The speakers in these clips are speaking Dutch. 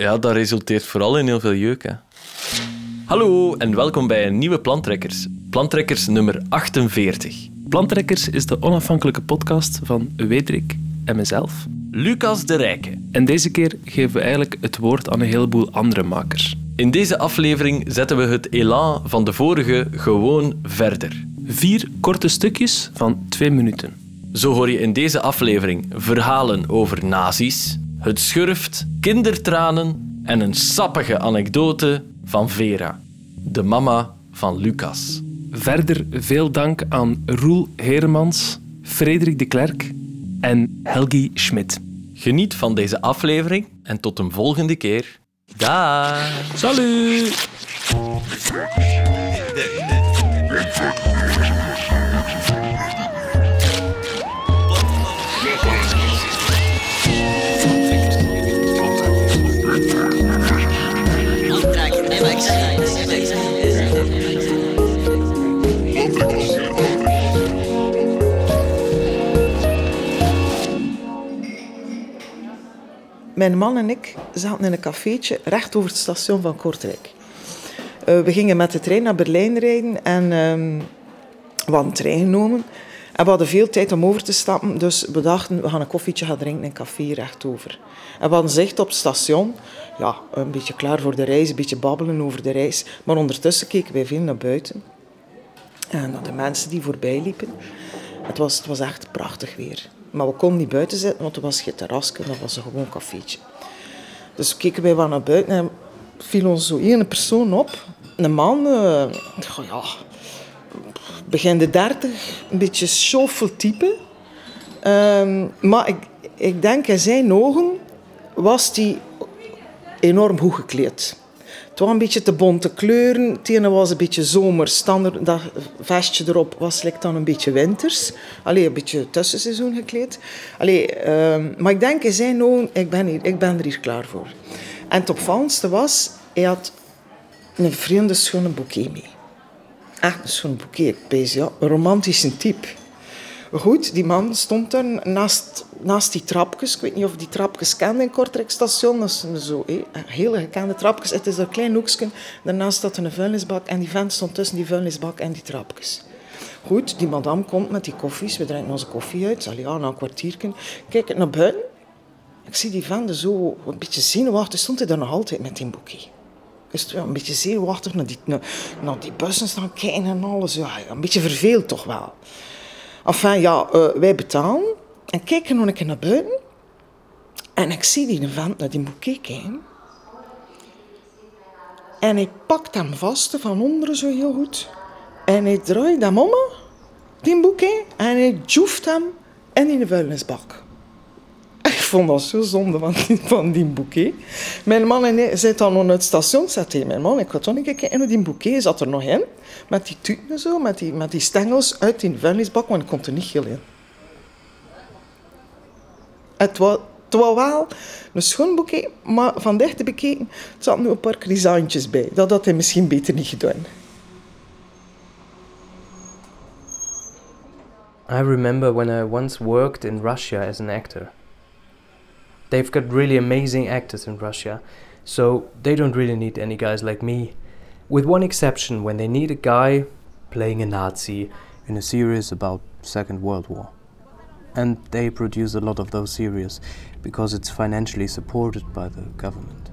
Ja, dat resulteert vooral in heel veel jeuk. Hè. Hallo en welkom bij een nieuwe Plantrekkers. Plantrekkers nummer 48. Plantrekkers is de onafhankelijke podcast van Wederik en mezelf. Lucas de Rijke. En deze keer geven we eigenlijk het woord aan een heleboel andere makers. In deze aflevering zetten we het elan van de vorige gewoon verder. Vier korte stukjes van twee minuten. Zo hoor je in deze aflevering verhalen over nazi's, het schurft, kindertranen en een sappige anekdote van Vera, de mama van Lucas. Verder veel dank aan Roel Heremans, Frederik de Klerk en Helgi Schmidt. Geniet van deze aflevering en tot een volgende keer. Daag! Salut! Mijn man en ik zaten in een cafeetje recht over het station van Kortrijk. Uh, we gingen met de trein naar Berlijn rijden en um, we hadden een trein genomen. En we hadden veel tijd om over te stappen, dus we dachten we gaan een koffietje gaan drinken in een café rechtover. En we hadden zicht op het station, ja, een beetje klaar voor de reis, een beetje babbelen over de reis. Maar ondertussen keken wij veel naar buiten en naar de mensen die voorbij liepen. Het was, het was echt prachtig weer. Maar we konden niet buiten zitten, want er was geen terrasje, dat was een gewoon cafeetje. Dus keken wij wel naar buiten en viel ons zo één persoon op. Een man, uh, ja, begin de dertig, een beetje schoffel type. Um, maar ik, ik denk in zijn ogen was hij enorm goed gekleed. Was een beetje te bonte kleuren. Het ene was een beetje zomer. Standaard, dat vestje erop was like dan een beetje winters. Allee, een beetje tussenseizoen gekleed. Allee, um, maar ik denk in zijn ogen, ik ben, hier, ik ben er hier klaar voor. En het opvallendste was, hij had een vreemde schone bouquet mee. Een schone bouquet. Ja, een romantische type. Goed, die man stond er naast, naast die trapjes. Ik weet niet of die trapjes kende in Kortrijk station. Dat is zo, hele gekende trapjes. Het is een klein hoekje. Daarnaast staat een vuilnisbak. En die vent stond tussen die vuilnisbak en die trapjes. Goed, die madame komt met die koffies. We drinken onze koffie uit. Allee, ja, na een kwartiertje. Kijk naar buiten. Ik zie die vent zo een beetje zenuwachtig. Stond hij daar nog altijd met die boekie. Is een beetje zenuwachtig naar die, naar die bussen staan kijken en alles. Ja, een beetje verveeld toch wel. Enfin, ja, uh, wij betalen en kijken nog een keer naar buiten. En ik zie die vent naar die bouquet kijken. En hij pakt hem vast van onderen zo heel goed. En hij draait hem om, die bouquet, en hij joeft hem in de vuilnisbak. Vond dat zo zonde van die, van die bouquet. Mijn man en hij zit dan op het station. Hij, mijn man, ik een keer kijken. die bouquet zat er nog in. Met die tuten zo, met die, met die stengels uit die vuilnisbak. Want ik kon er niet heel in. Het was, het was wel een schoon bouquet. Maar van dichtbij bekeken zaten nu een paar krisantjes bij. Dat had hij misschien beter niet gedaan. I remember when I once worked in Russia as an actor. They've got really amazing actors in Russia, so they don't really need any guys like me. With one exception, when they need a guy playing a Nazi in a series about Second World War. And they produce a lot of those series because it's financially supported by the government.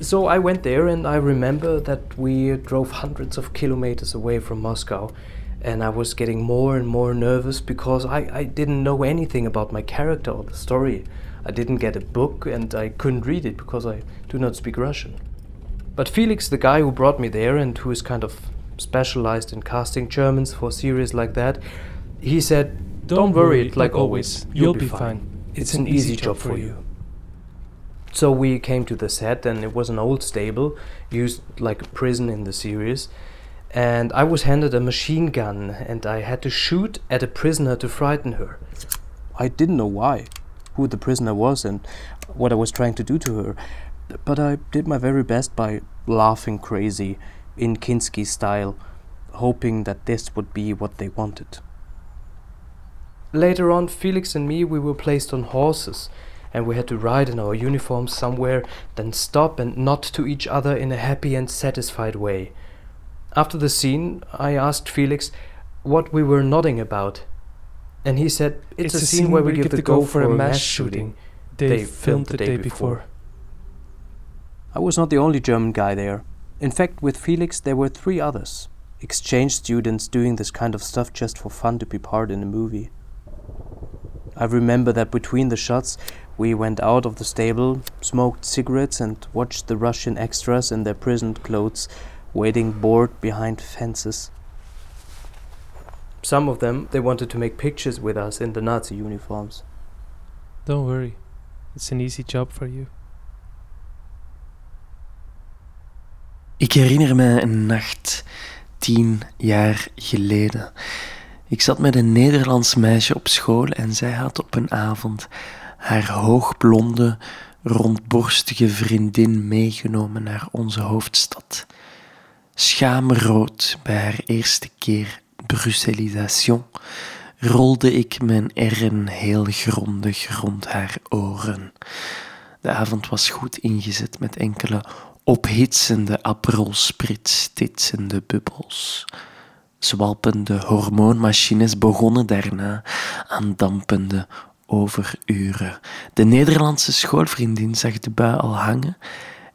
So I went there and I remember that we drove hundreds of kilometers away from Moscow and I was getting more and more nervous because I, I didn't know anything about my character or the story. I didn't get a book and I couldn't read it because I do not speak Russian. But Felix, the guy who brought me there and who is kind of specialized in casting Germans for series like that, he said, Don't, Don't worry, like always, you'll, you'll be fine. fine. It's, it's an easy job for you. So we came to the set, and it was an old stable, used like a prison in the series. And I was handed a machine gun, and I had to shoot at a prisoner to frighten her. I didn't know why who the prisoner was and what I was trying to do to her. But I did my very best by laughing crazy in Kinski style, hoping that this would be what they wanted. Later on, Felix and me we were placed on horses, and we had to ride in our uniforms somewhere, then stop and nod to each other in a happy and satisfied way. After the scene, I asked Felix what we were nodding about. And he said, It's, a, scene where we give the go for a mass shooting they filmed the day before. I was not the only German guy there. In fact, with Felix, there were three others exchange students doing this kind of stuff just for fun to be part in a movie. I remember that between the shots, we went out of the stable, smoked cigarettes, and watched the Russian extras in their prison clothes waiting bored behind fences. Some of them, they wanted to make pictures with us in the Nazi uniforms. Don't worry, it's an easy job for you. Ik herinner mij een nacht tien jaar geleden. Ik zat met een Nederlands meisje op school en zij had op een avond haar hoogblonde, rondborstige vriendin meegenomen naar onze hoofdstad. Schaamrood bij haar eerste keer Brusselisation rolde ik mijn R'en heel grondig rond haar oren. De avond was goed ingezet met enkele ophitsende aprolsprit titsende bubbels. Zwalpende hormoonmachines begonnen daarna aan dampende overuren. De Nederlandse schoolvriendin zag de bui al hangen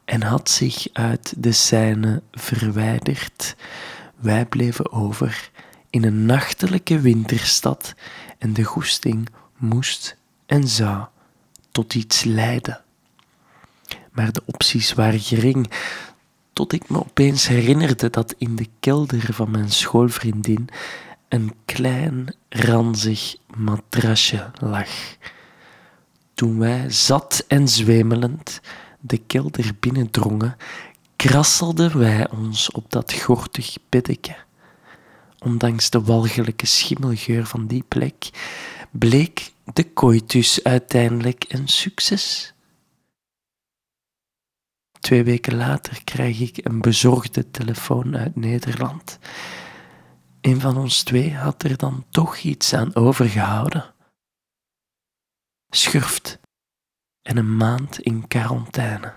en had zich uit de scène verwijderd. Wij bleven over in een nachtelijke winterstad en de goesting moest en zou tot iets leiden maar de opties waren gering, tot ik me opeens herinnerde dat in de kelder van mijn schoolvriendin een klein, ranzig matrasje lag. Toen wij, zat en zwemelend, de kelder binnendrongen, krasselden wij ons op dat gortig beddeke. Ondanks de walgelijke schimmelgeur van die plek, bleek de coitus uiteindelijk een succes. Twee weken later krijg ik een bezorgde telefoon uit Nederland. Een van ons twee had er dan toch iets aan overgehouden. Schurft en een maand in quarantaine.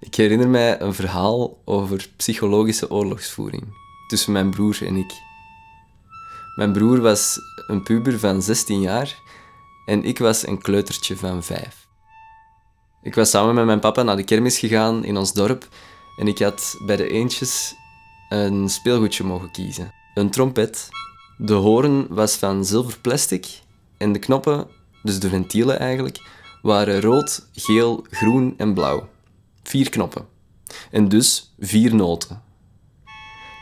Ik herinner mij een verhaal over psychologische oorlogsvoering tussen mijn broer en ik. Mijn broer was een puber van 16 jaar en ik was een kleutertje van vijf. Ik was samen met mijn papa naar de kermis gegaan in ons dorp en ik had bij de eentjes een speelgoedje mogen kiezen. Een trompet. De hoorn was van zilver plastic en de knoppen, dus de ventielen eigenlijk, waren rood, geel, groen en blauw. Vier knoppen. En dus vier noten.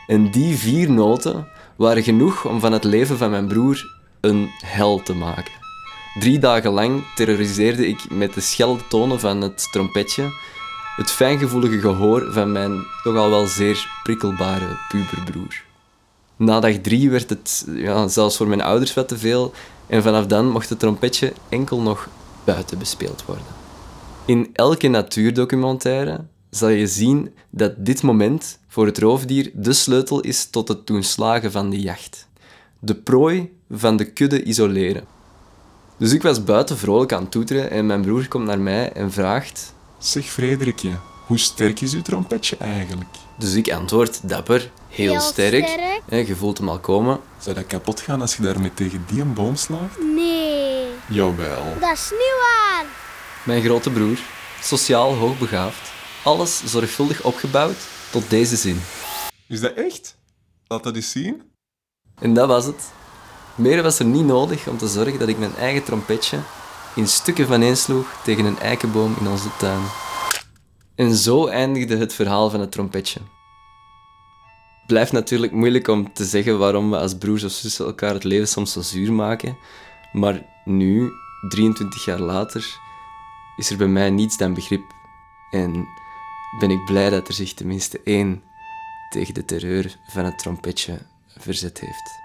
En die vier noten waren genoeg om van het leven van mijn broer een hel te maken. Drie dagen lang terroriseerde ik met de schelde tonen van het trompetje het fijngevoelige gehoor van mijn toch al wel zeer prikkelbare puberbroer. Na dag drie werd het ja, zelfs voor mijn ouders wat te veel en vanaf dan mocht het trompetje enkel nog buiten bespeeld worden. In elke natuurdocumentaire zal je zien dat dit moment voor het roofdier de sleutel is tot het doen slagen van de jacht. De prooi van de kudde isoleren. Dus ik was buiten vrolijk aan het toeteren en mijn broer komt naar mij en vraagt... Zeg Frederikje, hoe sterk is uw trompetje eigenlijk? Dus ik antwoord dapper, heel, Heel sterk. sterk. Hè, je voelt hem al komen. Zou dat kapot gaan als je daarmee tegen die een boom slaat? Nee, Jawel. dat is niet waar. Mijn grote broer, sociaal hoogbegaafd, alles zorgvuldig opgebouwd tot deze zin. Is dat echt? Laat dat eens zien. En dat was het. Meer was er niet nodig om te zorgen dat ik mijn eigen trompetje in stukken vaneensloeg tegen een eikenboom in onze tuin. En zo eindigde het verhaal van het trompetje. Blijft natuurlijk moeilijk om te zeggen waarom we als broers of zussen elkaar het leven soms zo zuur maken, maar nu, 23 jaar later, is er bij mij niets dan begrip. En ben ik blij dat er zich tenminste één tegen de terreur van het trompetje verzet heeft.